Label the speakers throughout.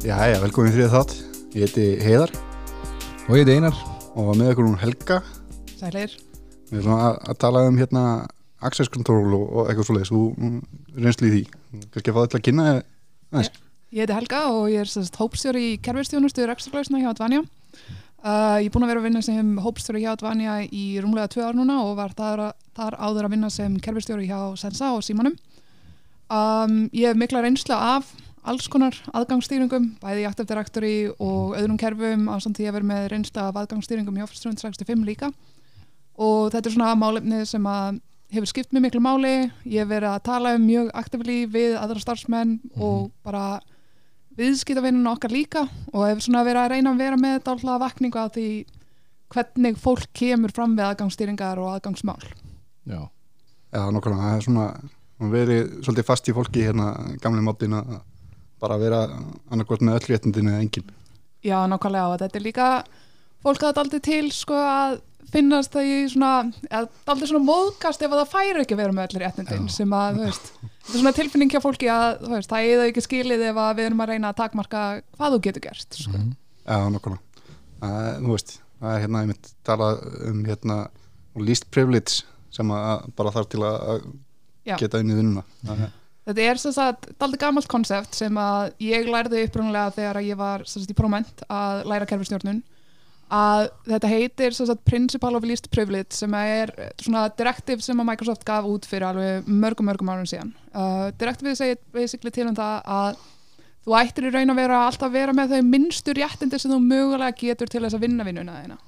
Speaker 1: Jæja, velkomin þrið þátt. Ég heiti Heiðar
Speaker 2: Og ég heiti Einar
Speaker 1: og með okkur hún Helga.
Speaker 3: Sælir.
Speaker 1: Við erum að, að tala um hérna access control og, og eitthvað svoleiðis. Þú mm, reynslu í því. Kannski að fá þetta til að kynna aðeins.
Speaker 3: Ég heiti Helga og ég er sérst hópstjóri í kerfistjónustu rekstraglausna hjá Advanja. Uh, ég er búin að vera að vinna sem hópstjóri hjá Advanja í rúmlega tvö ár núna og var þar, þar áður að vinna sem kerfistjóri hjá Sensa og Símanum. Um, ég hef mikla reynslu af alls konar aðgangsstýringum, bæði í Active Directory og öðrum kerfum á samt því að vera með reynslu af aðgangsstýringum í Office 365 líka. Og þetta er svona málefni sem að hefur skipt mér miklu máli, ég hef verið að tala um mjög aktivlí við aðra starfsmenn og bara viðskiptavinnuna okkar líka. Og hefur svona verið að reyna að vera með dálta vakningu að því hvernig fólk kemur fram við aðgangsstýringar og aðgangsmál.
Speaker 2: Já,
Speaker 1: Já, nokkulega. Það er svona verið svolítið fast í fólki hérna gamli mótin að bara vera annarkvæmt með öll réttindinu eða engin.
Speaker 3: Já, nákvæmlega og þetta er líka fólk að þetta aldrei til sko að finnast það í svona, að aldrei svona móðgast ef að það færi ekki að vera með allir réttindin
Speaker 2: Já.
Speaker 3: sem að, þú veist, þetta er svona tilfinning hjá fólki að, þú veist, það er ekki skilið ef að við erum að reyna að takmarka hvað þú getur gert, sko.
Speaker 2: Mhm.
Speaker 1: Já, nokkulega. Það, þú veist, það er hérna, ég mitt talað um hérna least privilege sem að bara þarf til að
Speaker 3: Já.
Speaker 1: geta inn í vinnuna.
Speaker 3: Þetta er sem sagt daldi gamalt konsept sem að ég lærði upprunnulega þegar ég var sagt í próment að læra kerfistjórnun að þetta heitir sagt Principle of Least Privilege sem er svona direktiv sem að Microsoft gaf út fyrir alveg mörgum mörgum árum síðan. Uh, direktivið segir basically til um það að þú ættir í raun að vera alltaf að vera með þau minnstu réttindi sem þú mögulega getur til þess að vinna vinnuna þína.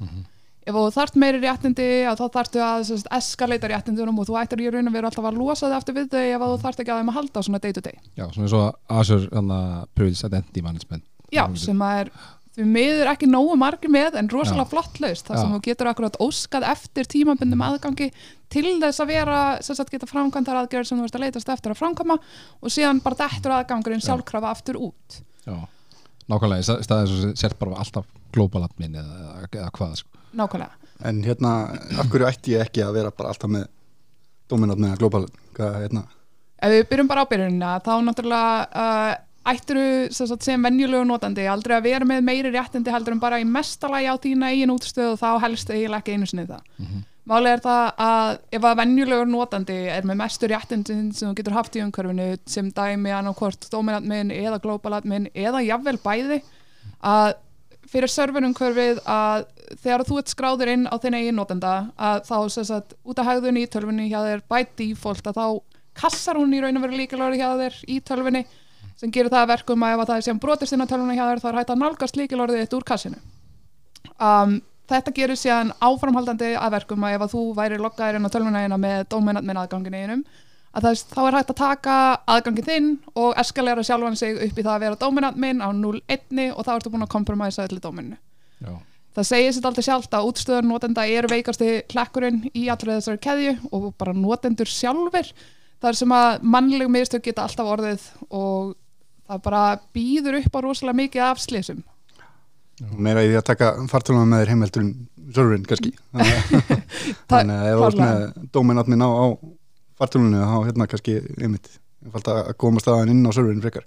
Speaker 3: Ef þú þart meiri réttindi þá þartu að sem sagt, eskalata réttindunum og þú ættir í raun að vera alltaf að losa þau aftur við þau ef þú þart ekki að þeim að halda svona day to day.
Speaker 2: já svona eins og Azure Privilege Identity Management
Speaker 3: Já, sem að er því miður ekki nógu margir með en rosalega flott laust þar sem þú getur akkurat óskað eftir tímabundum aðgangi til þess að vera sem sagt geta framkvæmdar aðgerð sem þú veist að leitast eftir að framkvæma og síðan bara dettur aðgangurinn
Speaker 2: Já.
Speaker 3: sjálfkrafa aftur út
Speaker 2: Já, nákvæmlega, í stað- í staðið svo sért bara alltaf global admin eða, eða, eða hvað sko.
Speaker 3: Nákvæmlega.
Speaker 1: En hérna, af hverju ætti ég ekki að vera bara alltaf með dominant með global, hvað, hérna,
Speaker 3: Ef við byrjum bara á byrjunina þá náttúrulega uh, sem, sagt, sem venjulegu notandi aldrei að vera með meiri réttindi heldur en bara í mestalagi á þína eigin útstöðu og þá helst eiginlega ekki einu sinni það. Málið er það að ef að venjulegur notandi er með mestu réttindin sem þú getur haft í umhverfinu sem dæmi annarkvort dominantminn eða globaladminn eða jafnvel bæði að fyrir serverumhverfið að þegar þú ert skráður inn á þinn eigin notanda að þá sem sagt út af hægðunni í tölvunni hjá þér by default að þá kassar hún í raun og veru líkilorði hjá þér í tölvunni sem gerir það að verkum að ef að það er sem brotist inn á tölvunni hjá þér þá er hægt að nálgast líkilorðið þitt úr kassinu. Um, þetta gerir síðan áframhaldandi að verkum að ef að þú væri loggaðir inn á tölvuna hérna með dominant minn aðgangin einum að þess, þá er hægt að taka aðgangin þinn og eskalera sjálfan sig upp í það að vera dominant minn á 0-1 og þá ertu búin að kompromæsa allir dóminu
Speaker 2: Já,
Speaker 3: það segir sér aldrei sjálft að útstöður notenda eru veikasti klekkurinn í allri þessari keðju og bara notendur sjálfur þar sem að mannleg mistök geta alltaf orðið og það bara býður upp á rosalega mikið af slísum
Speaker 1: meira í því að taka fartöluna með þér heimheldur en serverinn kannski. Þannig að ef þú ert með dominant minn á, á fartölunni þá hérna kannski, einmitt, að koma staðan inn á serverinn frekar.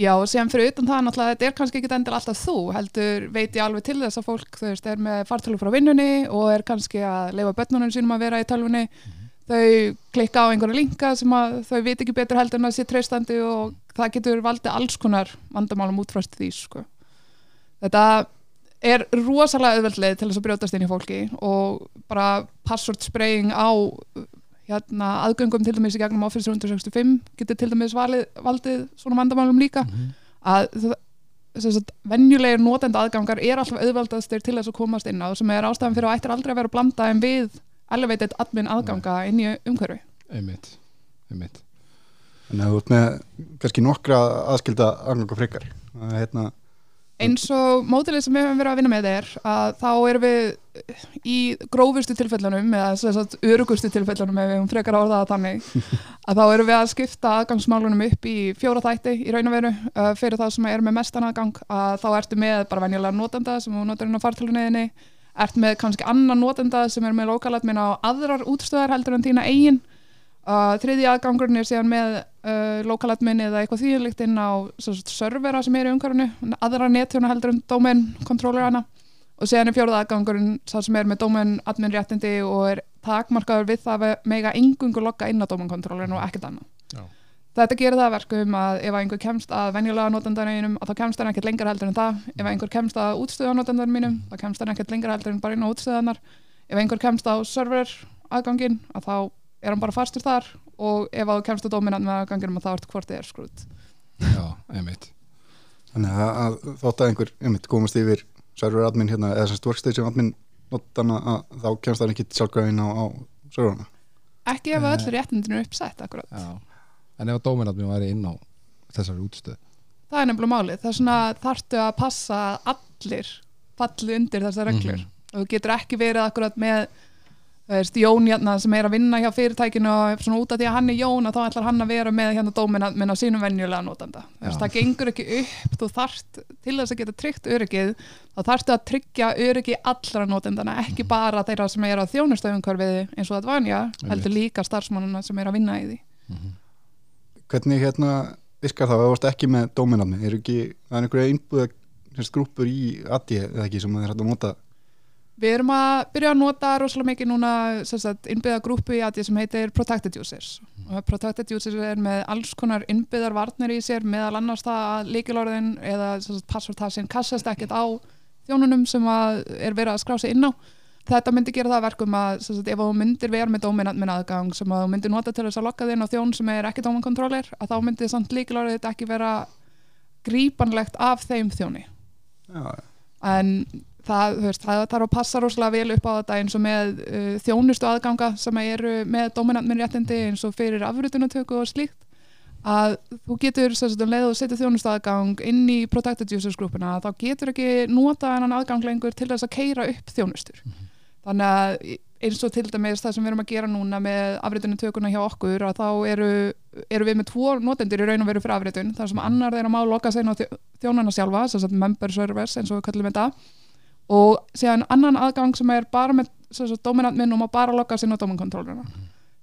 Speaker 3: Já, sem fyrir utan það náttúrulega, þetta er kannski ekki endur alltaf þú, heldur veit ég alveg til þess að fólk, þú veist, er með fartölu frá vinnunni og er kannski að leifa börnunum sínum að vera í tölvunni, þau klikka á einhverja linka sem að þau veit ekki betur heldur en að sé treystandi og það getur valdið alls konar vandamálum útfröst því, sko. Þetta er rosalega auðveldlega til þess að brjótast inn í fólki og bara password spraying á hérna, aðgöngum til dæmis í gegnum Office 365 getur til dæmis valið, valdið svona vandamálum líka. Að það sem sagt, venjulegir notenda aðgangar er alltaf auðveldastir til þess að komast inn á sem er ástæðan fyrir að ættir aldrei að vera að blanda en við elevated admin aðganga inn í umhverfi.
Speaker 2: Einmitt, einmitt.
Speaker 1: Þannig að þú ert með kannski nokkra aðskilda aðgangu frekar. Það er hérna,
Speaker 3: eins og mótilið sem við höfum verið að vinna með er að þá erum við í grófustu tilfellunum eða örugustu tilfellunum ef við höfum frekar að orða það þannig að þá erum við að skipta aðgangsmálunum upp í fjóra þætti í raun og veru. Uh, fyrir það sem er með mestan aðgang að þá ertu með bara venjulega notenda sem þú notar inn á fartöluninni ert með kannski annan notenda sem er með lokalatmin á aðrar útstöðar heldur en þína eigin uh, þriði aðgangurinn er síðan með uh, lokaladmin eða eitthvað þýðilegt inn á servera sem er í umhverfunu aðra netjóna heldur um domain kontrollerana og síðan er fjóruð aðgangurinn það sem er með domain admin réttindi og er takmarkaður við það að mega yngungu lokka inn á domain kontrollerin og ekkert annað.
Speaker 2: Já.
Speaker 3: Þetta gerir það verkum að ef einhver kemst að venjulega notendarinum að þá kemst hann ekkert lengra heldur en það. Ef einhver kemst að útstöðanotendarin mínum þá kemst hann ekkert lengra heldur en bara inn á útstöðanar ef einhver kemst á server aðgangin að þá er hann bara fastur þar? Og ef þú kemst á dominant með aðganginum að þá ert hvort þið er skrút
Speaker 2: Já, einmitt.
Speaker 1: Þannig að, að þótt að einhver einmitt, komast yfir server admin hérna eða semst workstation admin notana að þá kemst það ekki sjálfgræðin á, á serverana.
Speaker 3: Ekki ef öll réttindin eru uppsett akkurat.
Speaker 2: Já. En ef að dóminatmi væri inn á þessari útstöð?
Speaker 3: Það er nefnilega málið, það er svona þarftu að passa að allir falli undir þessar reglur.
Speaker 2: Mhm.
Speaker 3: og þú getur ekki verið akkurat með veist, Jón hérna sem er að vinna hjá fyrirtækinu og svona út af því að hann er Jón og þá ætlar hann að vera með hérna dómina minn á sínum venjulega notanda. Veist, það gengur ekki upp, þú þarft til þess að geta tryggt öryggið þá þarftu að tryggja öryggi allra notendana ekki bara þeirra sem er á þjónustöfumkörfiði eins og það vanja heldur líka starfsmannuna sem er að vinna í því.
Speaker 1: Hvernig hérna virkar það? Að það varst ekki með dóminadmi er ekki, það er einhverja innbúða grúpur í AD eða ekki sem það er hægt að nota
Speaker 3: Við erum að byrja að nota rosalega mikið núna innbyggða grúpu í AD sem heitir Protected Users. Og Protected Users er með alls konar innbyggðar varnir í sér meðal annars það að líkilorðin eða passvortassin kassast ekkert á þjónunum sem að er verið að skrá sig inn á. Þetta myndi gera það að verkum að sagt, ef þú myndir vera með dóminant minn aðgang sem að þú myndir nota til þess að lokka þinn á þjón sem er ekki dóminkontroller að þá myndi samt líkilorðið þetta ekki vera grípanlegt af þeim þjóni.
Speaker 1: Já,
Speaker 3: en það, veist, það þarf að passa rosalega vel upp á þetta eins og með uh, þjónustu aðganga sem eru með dominantminn réttindi eins og fyrir afrutunatöku og slíkt. Að þú getur sagt, um leið og setja þjónustu aðgang inn í Protected Users grúpuna þá getur ekki nota hennan aðgang lengur til þess að keira upp þjónustur. Þannig að eins og til dæmis það sem við erum að gera núna með afritunatökuna hjá okkur að þá eru, eru við með tvo notendur í raun og veru fyrir afritun þar sem annar þeirra má loka sig inn á þjó- þjónana sjálfa sem sagt member servers eins og við kallum þetta og síðan annan aðgang sem er bara með sem sagt, dominant minn og má bara loka sig inn á dominkontrolluna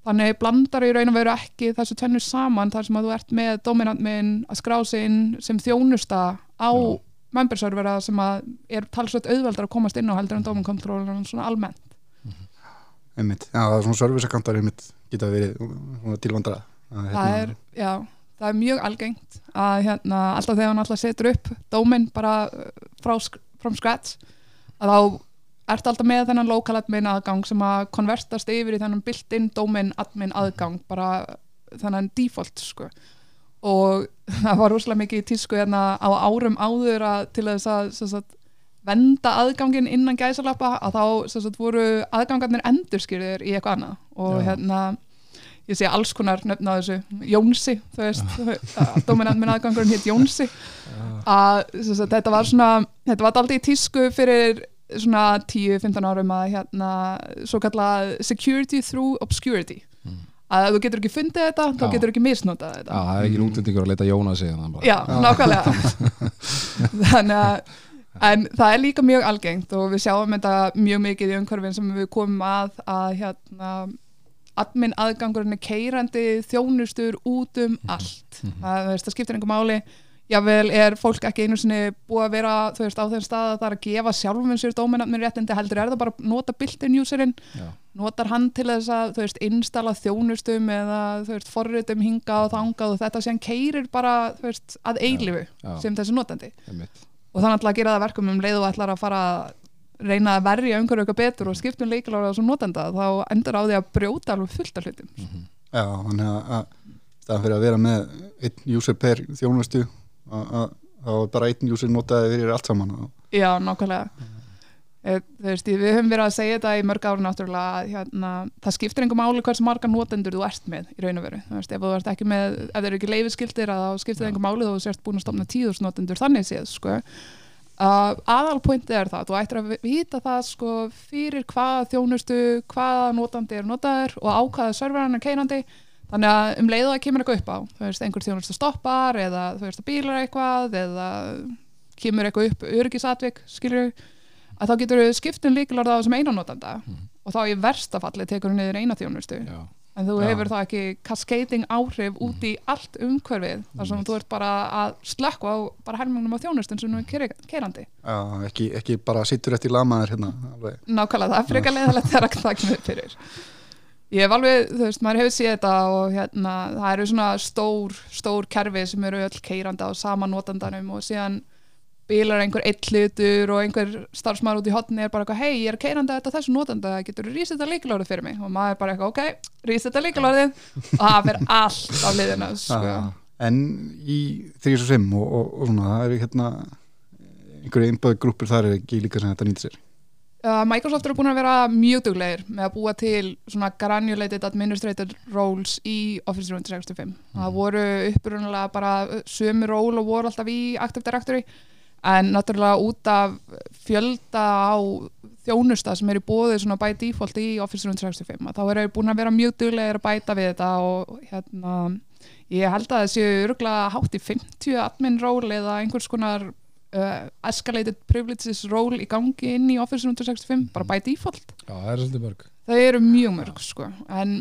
Speaker 3: þannig blandar í raun og veru ekki þessu tvennu saman þar sem að þú ert með dominant minn að skrá sig inn sem þjónusta á
Speaker 2: Já.
Speaker 3: member servera sem að er talsveit auðveldar að komast inn á heldur en dominkontrolluna svona almennt.
Speaker 1: Einmitt, já, það er svona serviceakantar einmitt geta verið svona tilvandra
Speaker 3: það er, já, það er mjög algengt að hérna, alltaf þegar hann alltaf setur upp dóminn bara uh, frá from scratch að þá ert alltaf með þennan local admin aðgang sem að konvertast yfir í þennan built-in dóminn admin aðgang bara þennan default sko. Og það var rosalega mikið í tísku hérna á árum áður að til þess að sagt, venda aðgangin innan gæsalappa að þá sagt, voru aðgangarnir endurskýrðir í eitthvað annað. Og
Speaker 2: Já.
Speaker 3: hérna ég sé alls konar nöfn á þessu. Jónsi, þú veist dominant minn aðgangurinn hétt Jónsi að sagt, þetta var svona þetta var aldrei tísku fyrir svona 10-15 árum að hérna svo kallað security through obscurity.
Speaker 2: Mm.
Speaker 3: að ef þú getur ekki fundið þetta, þá
Speaker 2: Já.
Speaker 3: getur ekki misnotað
Speaker 2: Já,
Speaker 3: þetta
Speaker 2: það er ekki útlendingur að leita Jónas í þannig
Speaker 3: Já, nákvæmlega. Þannig að en það er líka mjög algengt og við sjáum þetta mjög mikið í umhverfin sem við komum að að hérna admin aðgangurinn er keirandi þjónustur út um allt. Það, þú veist, það skiptir einhver máli jável er fólk ekki einu sinni búið að vera þú veist, á þeim stað að það er að gefa sjálfum sér dóminatminn réttindi heldur er það bara nota built-in userinn.
Speaker 2: Já.
Speaker 3: notar hann til þess að þú veist, installa þjónustum eða þú veist, forritum hinga og þangað og þetta sem keirir bara þú veist, að eilifu sem þessi notandi. Og þannig að gera það verkum um leið og ætlar að fara að reyna að verja umhverju eitthvað betur og skiptum leikilára þessum notanda þá endur á því að brjóta alveg fullt af hlutum.
Speaker 1: Já, þannig að, að bara einn user notaði fyrir allt saman
Speaker 3: Já, nákvæmlega. Eh, þú veist, við höfum verið að segja þetta í mörg ári náttúrulega að hérna, það skiptir einhver máli hversu marga notendur þú ert með í raun og veru, þú veist, ef þú ert ekki með ef þeir eru ekki leifiskildir að þá skiptir það einhver máli þú sért búin að stopna tíðus notendur þannig séð, sko. Uh, aðalpointið er það, þú ættir að vita það sko fyrir hvaða þjónustu hvaða notandi er notaður og á hvaða serveran er keinandi þannig að um leiðu að kemur eitthvað upp á þú veist, einhver þjónustu stoppar eða þú veist að bílar eitthvað eða kemur eitthvað upp örgisatvik skilur að þá getur við skiptum líkilarða á þessum einanotanda og þá í versta falli tekur við niður eina þjónustu.
Speaker 2: Já.
Speaker 3: en þú
Speaker 1: Já.
Speaker 3: hefur þá ekki cascading áhrif út í allt umhverfið þar sem þú ert bara að slökka á bara helmingnum á þjónustun sem þú er kerandi
Speaker 1: Já, ekki, ekki bara sittur eftir lamaður hérna alveg.
Speaker 3: nákvæmlega, það er ég hef alveg, þú veist, maður hefur séð þetta og hérna, það eru svona stór stór kerfi sem eru öll keirandi á sama notandanum og síðan bílar einhver eitt hlutur og einhver starfsmaður út í hotni er bara eitthvað hei, ég er keirandi þetta þessu notanda, getur þú rísita líkilórið fyrir mig? Og maður er bara eitthvað, ok, rísita líkilórið og það fyrir allt á liðina sko.
Speaker 1: En í 365 og, og, og svona, það eru hérna einhverju einbæðu grúpur þar er ekki líka sem þetta nýtir sér
Speaker 3: Uh, Microsoft eru búin að vera mjög duglegir með að búa til svona granulated administrator roles í Office 365 það voru upprunalega bara sömu ról og voru alltaf í Active Directory en náttúrulega út af fjölda á þjónusta sem er í bóði svona by default í Office 365 að þá eru búin að vera mjög duglegir að bæta við þetta og hérna ég held að það séu örgulega hátt í 50 admin ról eða einhvers konar uh, escalated privileges ról í gangi inn í Office 365 bara by default.
Speaker 2: Já, það er svolítið mörg.
Speaker 3: Það eru mjög mörg sko. En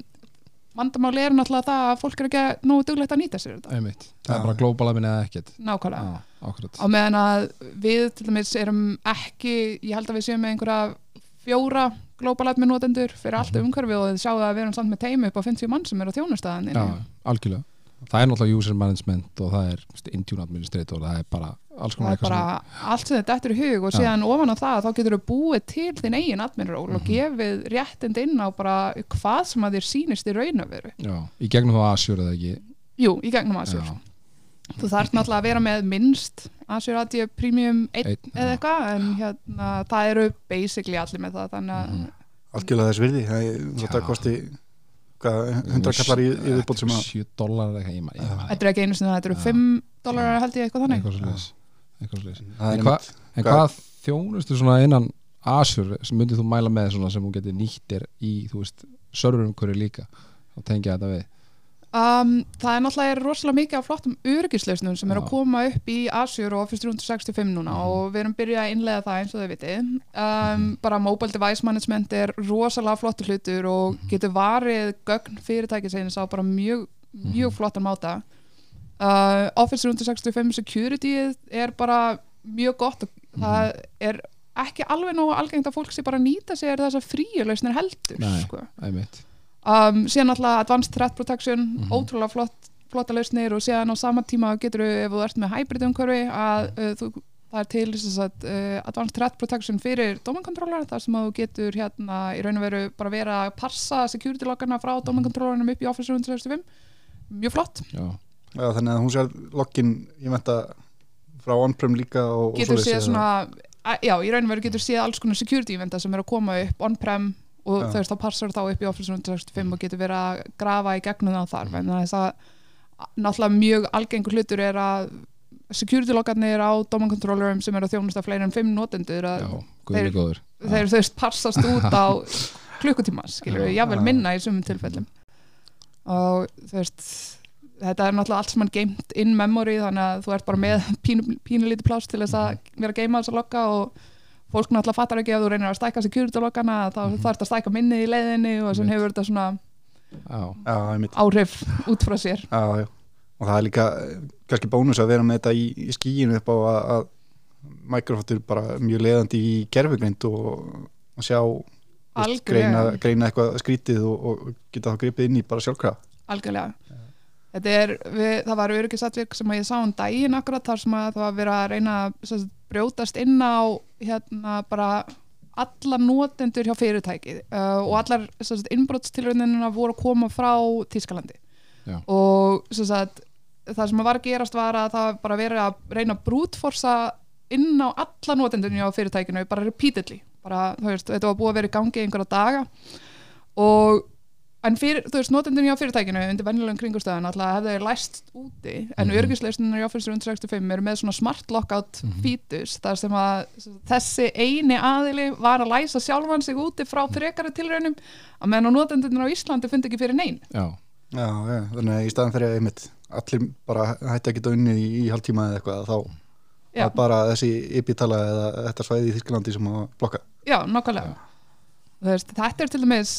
Speaker 3: vandamáli er náttúrulega það að fólk er ekki nógu duglegt að nýta sér þetta.
Speaker 2: Einmitt. Það
Speaker 1: Já.
Speaker 2: er bara global admin eða ekkert.
Speaker 3: Nákvæmlega.
Speaker 2: Já,
Speaker 3: á meðan að við til dæmis erum ekki ég held að við séum með einhverja fjóra global admin notendur fyrir allt umhverfi og þið sjáu að við erum samt með teimi upp á 50 mann sem er á þjónustæðan
Speaker 2: Já, algjörlega Það er náttúrulega user management og það er Intune administrator, það er bara alls konar
Speaker 3: bara allt sem þetta eftir í hug og
Speaker 2: Já.
Speaker 3: síðan ofan á það þá getur þú búið til þinn eigin adminról og
Speaker 2: Mhm.
Speaker 3: gefið réttind inn á bara hvað sem að þér sýnist í raun að veru
Speaker 2: Já, í gegnum þá Azure eða ekki
Speaker 3: Jú, í gegnum Azure
Speaker 2: Já,
Speaker 3: Þú þarf náttúrulega að vera með minnst Azure AD Premium 1
Speaker 2: einn,
Speaker 3: eða eitthvað en hérna, það eru basically allir með það þannig að
Speaker 2: Mhm.
Speaker 1: Algjörlega þess virði, það er kosti hvað, 100 kallar í, í viðbót sem að
Speaker 2: 7 dólar eða eitthvað
Speaker 3: þetta er ekki einu sinni þetta eru
Speaker 2: Já.
Speaker 3: 5 dólarar held ég eitthvað þannig.
Speaker 2: Eitthvað
Speaker 1: það
Speaker 2: En hvað- þjónustu svona innan Azure sem myndið þú mæla með svona sem hún getur nýttir í, þú veist, serverum hverju líka? Og tengja þetta við
Speaker 3: um, Það er náttúrulega rosalega mikið af flottum öryggislausnum sem er að koma upp í Azure og Office 365 núna
Speaker 2: Mhm.
Speaker 3: og við erum byrjað að innlega það eins og þau viti um, bara mobile device management er rosalega flottur hlutur og
Speaker 2: Mhm.
Speaker 3: getur varið gögn fyrirtækisins á bara mjög, mjög
Speaker 2: Mhm.
Speaker 3: flottan máta uh, Office 365 security er bara mjög gott og það er ekki alveg nógu algengt að fólk sé bara að nýta sér þessar fríulausnir heldur
Speaker 2: Nei.
Speaker 3: sko.
Speaker 2: Æmitt
Speaker 3: um, síðan alltaf Advanced Threat Protection
Speaker 2: Mhm.
Speaker 3: ótrúlega flott, flotta lausnir og síðan á sama tíma getur þú, ef þú ert með hybrid umhverfi að uh, þú, það er til að uh, Advanced Threat Protection fyrir dómankontrólar þar sem að þú getur hérna í raun og veru bara vera að passa security loggana frá dómankontrólarnum upp í Office 365 mjög flott,
Speaker 2: Já,
Speaker 1: Já, þannig að hún sér login ég menta frá on-prem líka og, og
Speaker 3: getur
Speaker 1: svoleiðis,
Speaker 3: séð svona að- já, í raun og veru getur séð alls konar security eventa sem er að koma upp on-prem og
Speaker 1: Já.
Speaker 3: þú veist, þá passar þá upp í Office 365 og getur verið að grafa í gegnum það þar en þess að náttúrulega mjög algengur hlutur er að security logarnir á domain-controllerum sem eru að þjónusta fleiri en fimm notendur þeir- þeir þú veist passast út á klukkutíma, skilur við,
Speaker 2: Já.
Speaker 3: jável
Speaker 1: Já.
Speaker 3: minna í sumum tilfellum og þú veist þetta er náttúrulega allt sem hann geimt in memory þannig að þú ert bara með pínu, pínu lítið pláss til þess að vera að geima þess að logga og fólk náttúrulega fattar ekki ef þú reynir að stækka security loggana þá
Speaker 2: Mhm.
Speaker 3: þarf þetta að stækka minnið í leiðinni og sem hefur þetta svona
Speaker 2: Já,
Speaker 3: áhrif út frá sér
Speaker 1: Já, já. og það er líka eh, kannski bónus að vera með þetta í, í skíinu upp á að, að Microsoft er bara mjög leiðandi í gerfugreind og að sjá veist, greina, greina eitthvað skrítið og, og geta þá gripið inn í bara sjálfkrafa
Speaker 3: algjörlega. Þetta er, við, það var öryggisatvik sem að ég sá um daginn akkurat þar sem að það var að reyna að sem sagt, brjótast inn á hérna bara alla notendur hjá fyrirtæki uh, og allar innbrottstilröndinina voru að koma frá Tískalandi
Speaker 2: Já.
Speaker 3: og sagt, það sem að var að gerast var að það bara verið að reyna að brútforsa inn á alla notendunni á fyrirtækinu bara repeatedly. Bara, veist, þetta var búið að vera í gangi einhverja daga. Og en fyrir, þú veist, notendunni á fyrirtækinu undir venjulegum kringustöðan alltaf hefði þeir læst úti en mm
Speaker 2: Mhm.
Speaker 3: örgisleisnir í Office 365 eru með svona smart lockout
Speaker 2: Mhm.
Speaker 3: fítus þar sem að þessi eini aðili var að læsa sjálfan sig úti frá frekari tilraunum að meðan á notendunir á Íslandi fundi ekki fyrir neinn
Speaker 2: já,
Speaker 1: Já, já, þannig að í staðan fyrir einmitt allir bara hætti að geta unnið í, í hálftíma eða eitthvað þá
Speaker 3: Já.
Speaker 1: að bara þessi IP-tala eða þetta svæði í Þýskalandi sem að blokka
Speaker 3: Já, veist, Þetta er til dæmis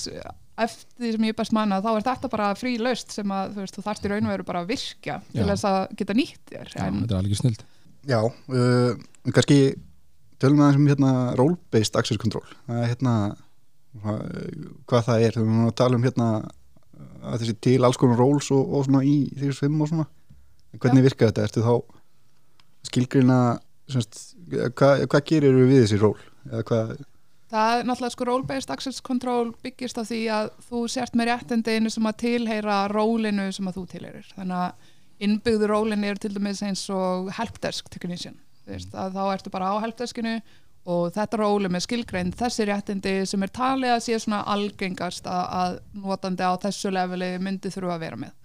Speaker 3: eftir því sem ég best manna þá er þetta bara frí löst sem að þú, veist, þú þarft í raun og veru bara að virkja til
Speaker 2: Já.
Speaker 3: þess að geta nýtt þér
Speaker 2: Já,
Speaker 3: en,
Speaker 2: þetta er alveg snild
Speaker 1: Já, uh, kannski tölum við aðeins um hérna role-based access control. Það er hérna hvað það er, við erum að tala um hérna að þessi til alls konar roles og, og svona í því fimm og svona. Hvernig virka þetta, ertu þá skilgrina semst, hvað, hvað gerir við þessi ról eða hvað,
Speaker 3: það er náttúrulega sko role-based access control byggist á því að þú sért með réttindinu sem að tilheyra rólinu sem að þú tilheyrir. Þannig að innbyggðu rólin er til dæmis eins og helpdesk technician veist, að þá ertu bara á helpdeskinu og þetta róli með skilgreind. Þessi réttindi sem er talið að sé svona algengast að, að notandi á þessu leveli myndi þurfa að vera með.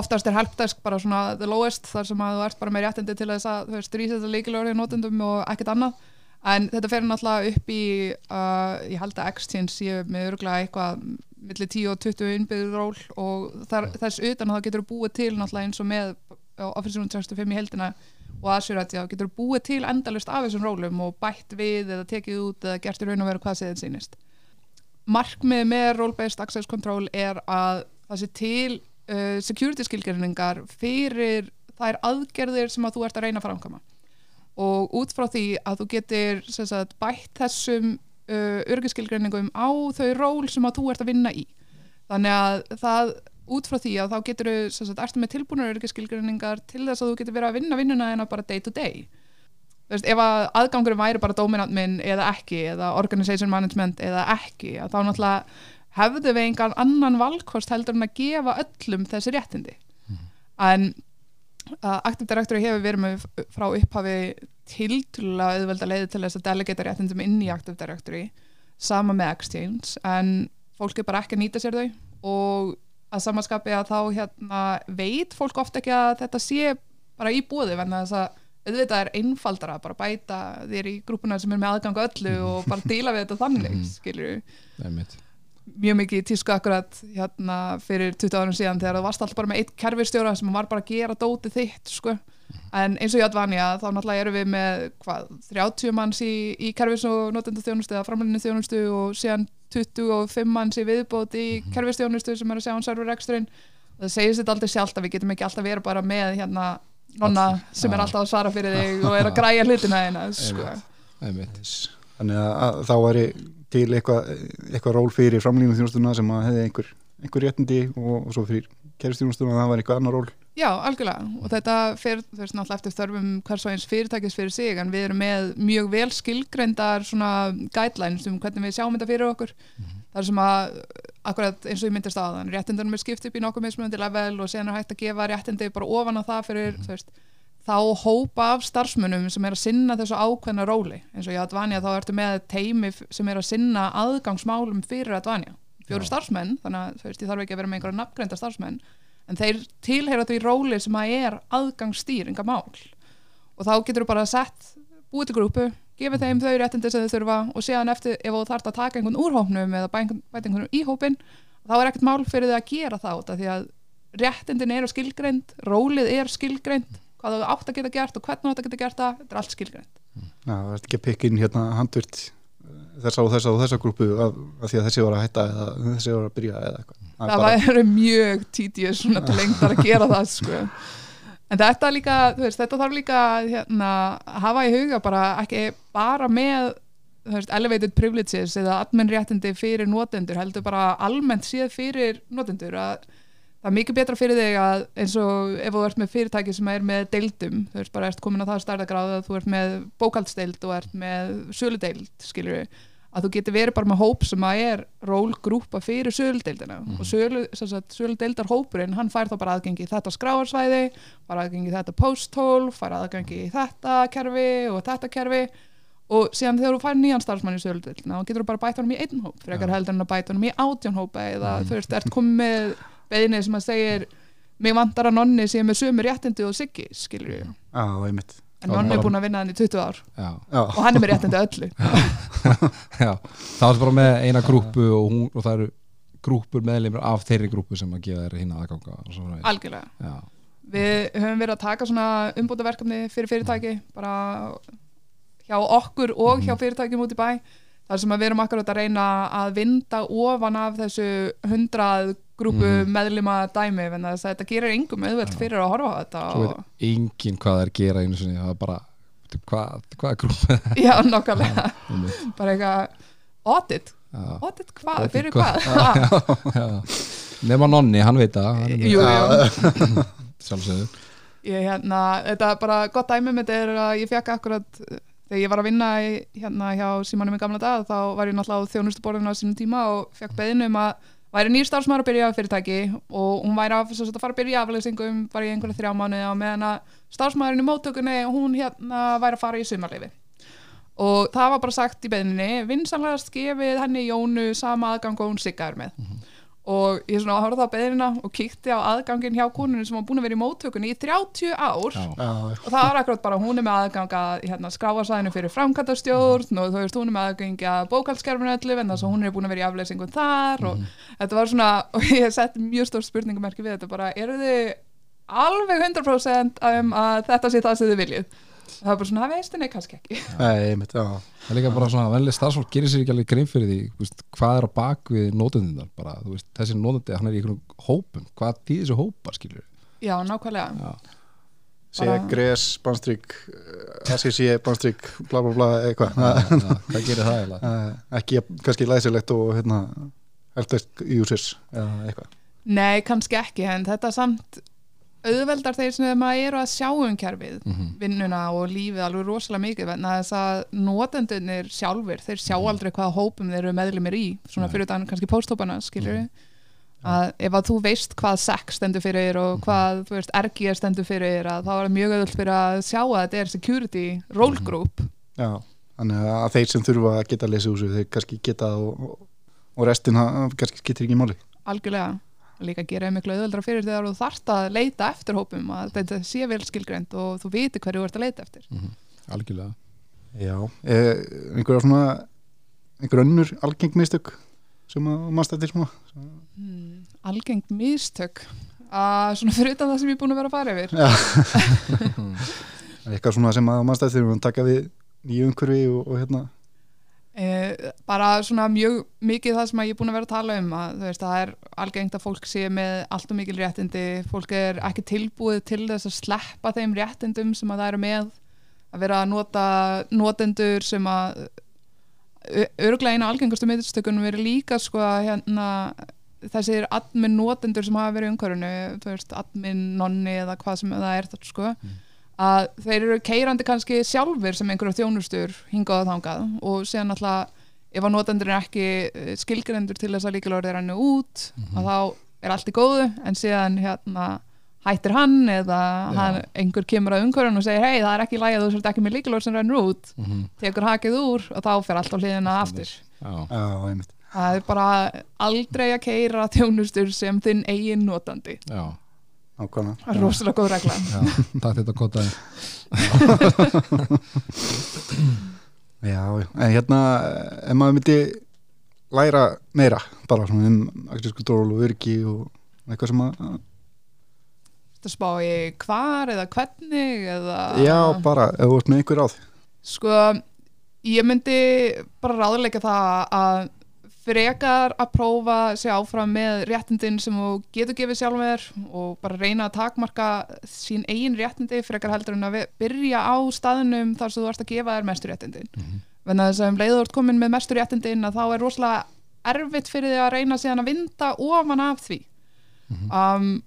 Speaker 3: Oftast er helpdesk bara svona the lowest þar sem að þú ert bara með réttindi til þess að þú veist, rísið það líkilegur í notendum og ekkert annað en þetta fer náttúrulega upp í uh, ég held að Exchange sé með örgulega eitthvað millir 10 og 20 innbyggður ról og þar, þess utan það getur búið til náttúrulega eins og með á Office 365 í heldina og Azure að já, getur búið til endalust af þessum rólum og bætt við eða tekið út eða gert í raun og veru hvað séðin sýnist. Markmið með role-based access control er að það sé til uh, security skilgerinningar fyrir þær aðgerðir sem að þú ert að reyna að framkama og út frá því að þú getur sagt, bætt þessum uh, örgiskilgreiningum á þau ról sem að þú ert að vinna í. Þannig að það út frá því að þá getur þú ertu með tilbúinur örgiskilgreiningar til þess að þú getur verið að vinna vinnuna en bara day to day. Veist, ef að aðgangurum væri bara dominant minn eða ekki, eða organization management eða ekki, að þá náttúrulega hefðu við engan annan valkost heldur en að gefa öllum þessi réttindi. En uh, Active Directory hefur verið með frá upphafi tiltrúlega auðvelda leiði til þess að delegata réttindum inn í Active Directory sama með Exchange en fólk er bara ekki að nýta sér þau og að samanskapi að þá hérna, veit fólk ofta ekki að þetta sé bara í búði venna þess að auðvitað er einfaldara að bara bæta þér í grúpuna sem er með aðgang að öllu og bara díla við þetta þannig
Speaker 2: Mhm.
Speaker 3: skilur
Speaker 2: Einmitt.
Speaker 3: Mjög mikið í tísku akkurat hérna fyrir 20 árum síðan þegar það varst alltaf bara með eitt kerfistjóra sem var bara að gera dótið þitt sko. en eins og í Advanja þá náttúrulega erum við með hvað, 30 manns í, í kerfis og notendu þjónustu eða framlunni þjónustu og síðan 25 manns í viðbót í kerfistjónustu sem er að sjá um serverreksturinn. Það segir sér aldrei sjálft að við getum ekki alltaf verið bara með hérna nonna sem er alltaf að svara fyrir þig og er að græja hlutina þeina sko.
Speaker 1: Þannig að, þá væri til eitthvað eitthva ról fyrir framlýnum þjónustuna sem að hefði einhver, einhver réttindi og, og svo fyrir kerfstjónustuna það væri eitthvað annar ról.
Speaker 3: Já, algjörlega. Og þetta fer veist náttúrulega eftir þörfum hvers og eins fyrirtækis fyrir sig en við erum með mjög vel skilgreindar svona guidelines um hvernig við sjáum þetta fyrir okkur. Þar sem að akkurat eins og ég myndist þann réttindunum er skipt upp í nokkuð mismunandi level og sen er hægt að gefa réttindi bara ofan á það fyrir þú veist þá hópa af starfsmunum sem er að sinna þessu ákveðna róli. Eins og í Advanja þá ertu með teimi sem er að sinna aðgangsmálum fyrir Advanja fjóru starfsmenn, þannig að þú veist, ég þarf ekki að vera með einhverja nafngreinda starfsmenn en þeir tilheyra því róli sem að er aðgangsstýringa mál. Og þá getur þú bara sett búið til grúpu, gefið þeim þau réttindi sem þau þurfa og síðan eftir ef þú þarft að taka einhvern úr hópnum eða bæ- bæta einhvern í hópin þá er ekkert mál fyrir þau að gera af því að réttindin eru skilgreind rólið er skilgreind hvað þú átt að geta gert og hvernig þú átt að geta gert það þetta er allt skilgreind
Speaker 1: Já, það er ekki að pikka inn hérna handvirt þessa og þessa og þessa grúpu af, af því að þessi var að hætta eða þessi var að byrja eða eitthvað Það er
Speaker 3: það
Speaker 1: bara-
Speaker 3: væri mjög títið svona til lengdar að gera það sko. en þetta líka veist, þetta þarf líka hérna, að hafa í huga bara ekki bara með veist, elevated privileges eða admin réttindi fyrir notendur heldur bara almennt séð fyrir notendur að það er mikið betra fyrir þig að eins og ef þú ert með fyrirtæki sem er með deildum, þú veist bara ert komin á það stærðagráð að þú ert með bókaldsdeild og ert með söludeild, skilur við að þú getur verið bara með hóp sem að er rólgrúpa fyrir söludeildina. Og sölu, sem sagt, söludeildar hópurinn hann fær þá bara aðgengi í þetta skráarsvæði fær aðgengi í þetta posthole fær aðgengi í þetta kerfi og þetta kerfi. Og síðan þegar þú fær nýjan starfsmann í söludeildina þá getur þú bara bæta honum í einn hóp frekar heldur en að bæta honum í átján hópa eða þú veist, ert komið beðinni sem að segir mig vantar að nonni sem er sömu réttindi og Siggi, skilur
Speaker 1: Já, einmitt.
Speaker 3: En nonni er búin að vinna hann í 20 ár.
Speaker 2: Já.
Speaker 1: Já,
Speaker 3: og hann er með réttindi öllu.
Speaker 2: Já. Það er bara með eina grúpu og, hún, og það eru grúpur meðleimur af þeirri grúpu sem að gefa þeirra hinn aðganga
Speaker 3: algjörlega.
Speaker 2: Já.
Speaker 3: Við höfum verið að taka svona umbútaverkefni fyrir fyrirtæki bara hjá okkur og hjá fyrirtækjum út í bæ þar sem við erum akkurat að reyna að vinda ofan af þessu hundrað grúpu mm meðlima dæmi en þetta gerir yngum auðvelt fyrir að horfa á þetta
Speaker 2: Svo veit
Speaker 3: og...
Speaker 2: enginn hvað það er að gera einu sinni, það er bara hvað, hvað er grúpið
Speaker 3: Já, nokkarlega bara eitthvað audit, audit hvað, fyrir hvað?
Speaker 2: nema nonni, hann veit það Sjálfsögðu.
Speaker 3: Ég, hérna, þetta er bara gott dæmi með þetta er að ég fekk akkurat þegar ég var að vinna í, hérna hjá Símanum í gamla dag þá var ég náttúrulega á þjónustuborðinu á sínum tíma og fekk beðinu um að væri nýr starfsmæður að byrja á fyrirtæki og hún væri að, að fara að byrja afleysingum bara í einhverja þrjá mánu og meðan að starfsmæðurinn í móttökunni hún hérna væri að fara í sumarleifi og það var bara sagt í beðinni vinsanlegast gefið henni Jónu sama aðgang og hún siggaður með. Mm -hmm og ég svona horfði á beðina og kíkti á aðgangin hjá konunni sem var búin að vera í móttökunni í 30 ár
Speaker 2: Já.
Speaker 3: og það var akkurat bara hún er með aðgang að hérna, skráfarsæðinu fyrir framkvæmtastjórn og þú veist hún er með aðgang að bókaldskerfinu öllu en þess að hún er búin að vera í afleysingum þar og mm. þetta var svona og ég sett mjög stór spurningumerki við þetta bara eru þið alveg 100% um að þetta sé það sem þið viljið það var bara svona, það veist henni kannski ekki.
Speaker 1: Nei, mitt,
Speaker 2: Það er líka bara svona, vennileg starfsfólk gerir sér ekki alveg grein fyrir því, veist, hvað er á bak við nótundindar, bara, þessi nótundi hann er í einhverjum hópum, hvað þýðir þessu hópar skilur?
Speaker 3: Já, nákvæmlega.
Speaker 2: Já.
Speaker 1: Segja gres, bánstrygg SCC, bánstrygg, bla bla bla eitthvað.
Speaker 2: Hvað gerir það eiginlega?
Speaker 1: Ekki kannski læsilegt og hérna heltast users eða eitthvað.
Speaker 3: Nei, kannski ekki, en þetta samt auðveldar þeir sem maður eru að sjá um kerfið, mm -hmm. vinnuna og lífið alveg rosalega mikið, en þess að notendunir sjálfur, þeir sjá mhm. aldrei hvaða hópum þeir eru meðlumir í svona fyrir þannig kannski pósthópana, skiljur við mm. að ef að þú veist hvað sex stendur fyrir og mhm. hvað, þú veist, RG stendur fyrir, að þá er það mjög auðvöld fyrir að sjá að þetta er security role mhm. group
Speaker 1: Já, þannig að þeir sem þurfa að geta að lesa úr sig, þeir kannski geta og, og restin kannski getur ekki máli
Speaker 3: Algjörlega líka gera miklu auðvöldra fyrir þegar þú þarft að leita eftir hópum að þetta sé vel skilgreynd og þú viti hverju þú ert að leita eftir.
Speaker 2: Mm -hmm. Algjörlega.
Speaker 1: Já, eh, einhverja svona einhver önnur algeng mistök sem að mannst eftir svona
Speaker 3: hmm, Algeng mistök? Að svona fyrir utan það sem ég er búin að vera að fara yfir.
Speaker 1: Eitthvað svona sem að mannst eftir við taka við nýju umhverfi og, og hérna
Speaker 3: Eh, bara svona mjög mikið það sem ég er búin að vera að tala um að veist, það er algengt að fólk sé með allt og mikil réttindi, fólk er ekki tilbúið til þess að sleppa þeim réttindum sem að það eru með. Að vera að nota notendur sem að öruglega eina algengastu miðurstökunum veri líka sko að hérna þessir admin notendur sem hafa verið umhverfunu, admin nonni eða hvað sem það er þetta sko. Mm að þeir eru keirandi kannski sjálfur sem einhverja þjónustur hingað og þangað og séðan alltaf ef að notendur er ekki eh, skilgrendur til þess að líkilorðið er hannu út mm -hmm. að þá er allt í góðu en séðan hérna hættir hann eða hann, einhver kemur að umhverjum og segir hei það er ekki læg að þú sért ekki með líkilorð sem rennur út. Mm -hmm. tekur hakið úr og þá fer allt á hliðina aftur.
Speaker 1: Já.
Speaker 3: það er bara aldrei að keira þjónustur sem þinn eigin notandi.
Speaker 2: Já
Speaker 3: Er rosalega góð regla.
Speaker 2: Já, takk þetta kotaði.
Speaker 1: Já, en hérna, ef maður myndi læra meira, bara svona um aktísku dról og virki og eitthvað sem að...
Speaker 3: Þetta spá í hvar eða hvernig eða...
Speaker 1: Já, bara, ef þú ert með einhver áð.
Speaker 3: Sko, ég myndi bara ráðleika það að frekar að prófa sig áfram með réttindin sem þú getur gefið sjálfur og bara reyna að takmarka sín eigin réttindi frekar heldur en að byrja á staðinum þar sem þú ert að gefa þér mestur réttindin mm -hmm. að þess að um leiður ert komin með mestur réttindin að þá er rosalega erfitt fyrir því að reyna síðan að vinda ofan af því mm -hmm. um,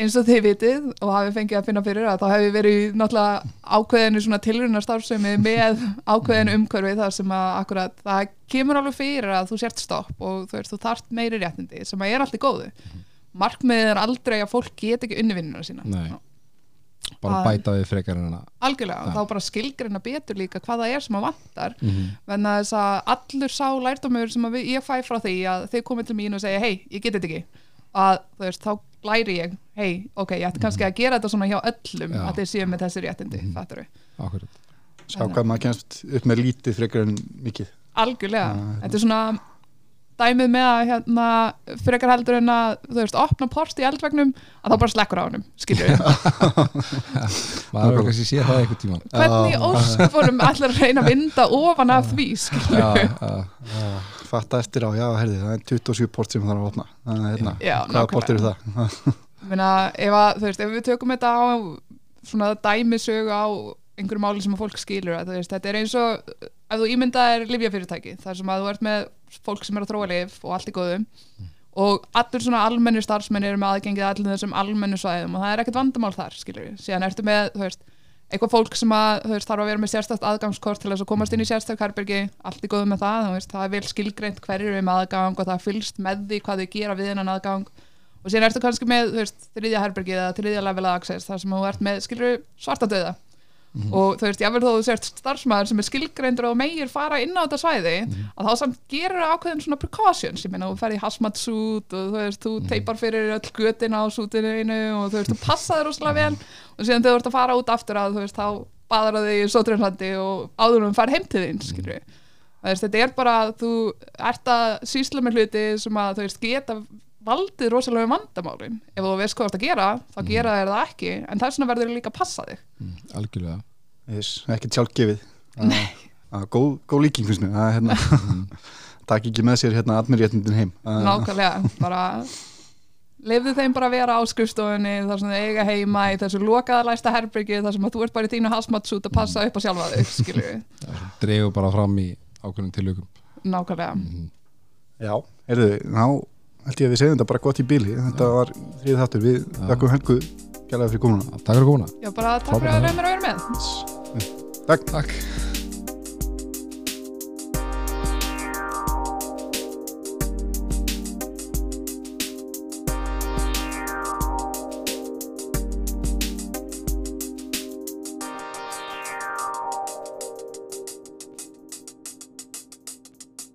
Speaker 3: eins og þið vitið og hafi fengið að finna fyrir að þá hefur verið náttúrulega ákveðinu svona tilrunastarfsemi með ákveðinu umhverfi þar sem að akkurat það kemur alveg fyrir að þú sért stopp og þú, veist, þú þart meiri réttindi sem að er alltaf góðu. Markmiðið er aldrei að fólk get ekki unnivinnuna sína.
Speaker 2: Nei. bara að bæta við frekar en að
Speaker 3: algjörlega, ja. þá bara skilgreina betur líka hvað það er sem að vantar. Mm -hmm. en þess að allur sá lærdómur sem við, ég fæ frá því að þið komið til mín og segja hei, ég get þetta ekki. Að þú veist, þá læri ég hei, ok, ég ætti kannski að gera þetta svona hjá öllum Já. að þeir séu með þessi réttindi mm. fattur við
Speaker 1: Sá hvað maður kemst upp með lítið frekar en mikið.
Speaker 3: Algjörlega, ja, þetta er svona dæmið með að hérna, frekar heldur en að þú veist, opna post í eldvegnum að þá bara slekkur á honum, skilur við.
Speaker 2: Maður hefur kannski séð það eitthvað tíma
Speaker 3: hvernig ætlar að reyna að vinda ofan af því, skilur
Speaker 2: já,
Speaker 3: við?
Speaker 2: já,
Speaker 1: fatta eftir á, já, herði, það er 27 port sem það er að opna. Að hérna,
Speaker 3: Já,
Speaker 1: hvaða port eru það?
Speaker 3: Meina, ef, að, þú veist, ef við tökum þetta á svona dæmisögu á einhverju máli sem að fólk skilur að, veist, þetta er eins og ef þú ímyndaðir livjafyrirtæki þar sem að þú ert með fólk sem er að þróa lif og allt í góðum og allir svona almennu starfsmenn eru með aðgengið að allir þessum almennu svæðum og það er ekkert vandamál þar, skilur við síðan ertu með, veist, eitthvað fólk sem að veist, þarf að vera með sérstakt aðgangskort til þess að komast inn í sérstak herbergi, allt í góðum með það veist, það er vel skilgreint hverju er með aðgang og það fylgst með því hvað þau gera við hennan aðgang. Og síðan ertu kannski með, þriðja herbergi eða þriðja level access þar sem þú ert með, skilur svarta döða og þú veist, jáfnveg þó þú sért starfsmæður sem er skilgreindur og meir fara inn á þetta svæði að þá samt gerur ákveðin svona precautions, ég meina, þú ferði suit og þú veist, þú teipar fyrir öll götin á sútinu einu og þú veist, þú passaði rosalega vel. Og síðan þegar þú ert að fara út aftur að þú veist, þá baðar það þig í sótrænlandi og áður um fara heim til þín, við veist, þetta er bara að þú ert að sísla með hluti sem að þú veist, geta valdið rosalega um vandamálin. Ef þú veist hvað þú ert að gera, þá gera þér það ekki en þess vegna verður líka að passa þig.
Speaker 2: Mm, algjörlega.
Speaker 1: Yes, ekki sjálfgefið. Að góð, góð líking að hérna takk ekki með sér hérna admirréttindin heim.
Speaker 3: Nákvæmlega, bara lefðu þeim bara að vera á skrifstofunni þar sem þau eiga heima í þessu lokaða læsta herbyrgi þar sem að þú ert bara í þínu hasmatsút að passa upp á sjálfa þau, skilju við
Speaker 2: dregur bara fram í ákveðnum tilökum
Speaker 3: nákvæmlega.
Speaker 1: Já, heyrðu, þá held ég að við segjum þetta bara gott í bíli þetta var þrið þáttur, við þakkum Helgu gælaði fyrir komuna.
Speaker 2: Takk fyrir komuna.
Speaker 3: Já, bara takk fyrir að vera með.
Speaker 1: Takk.
Speaker 2: Takk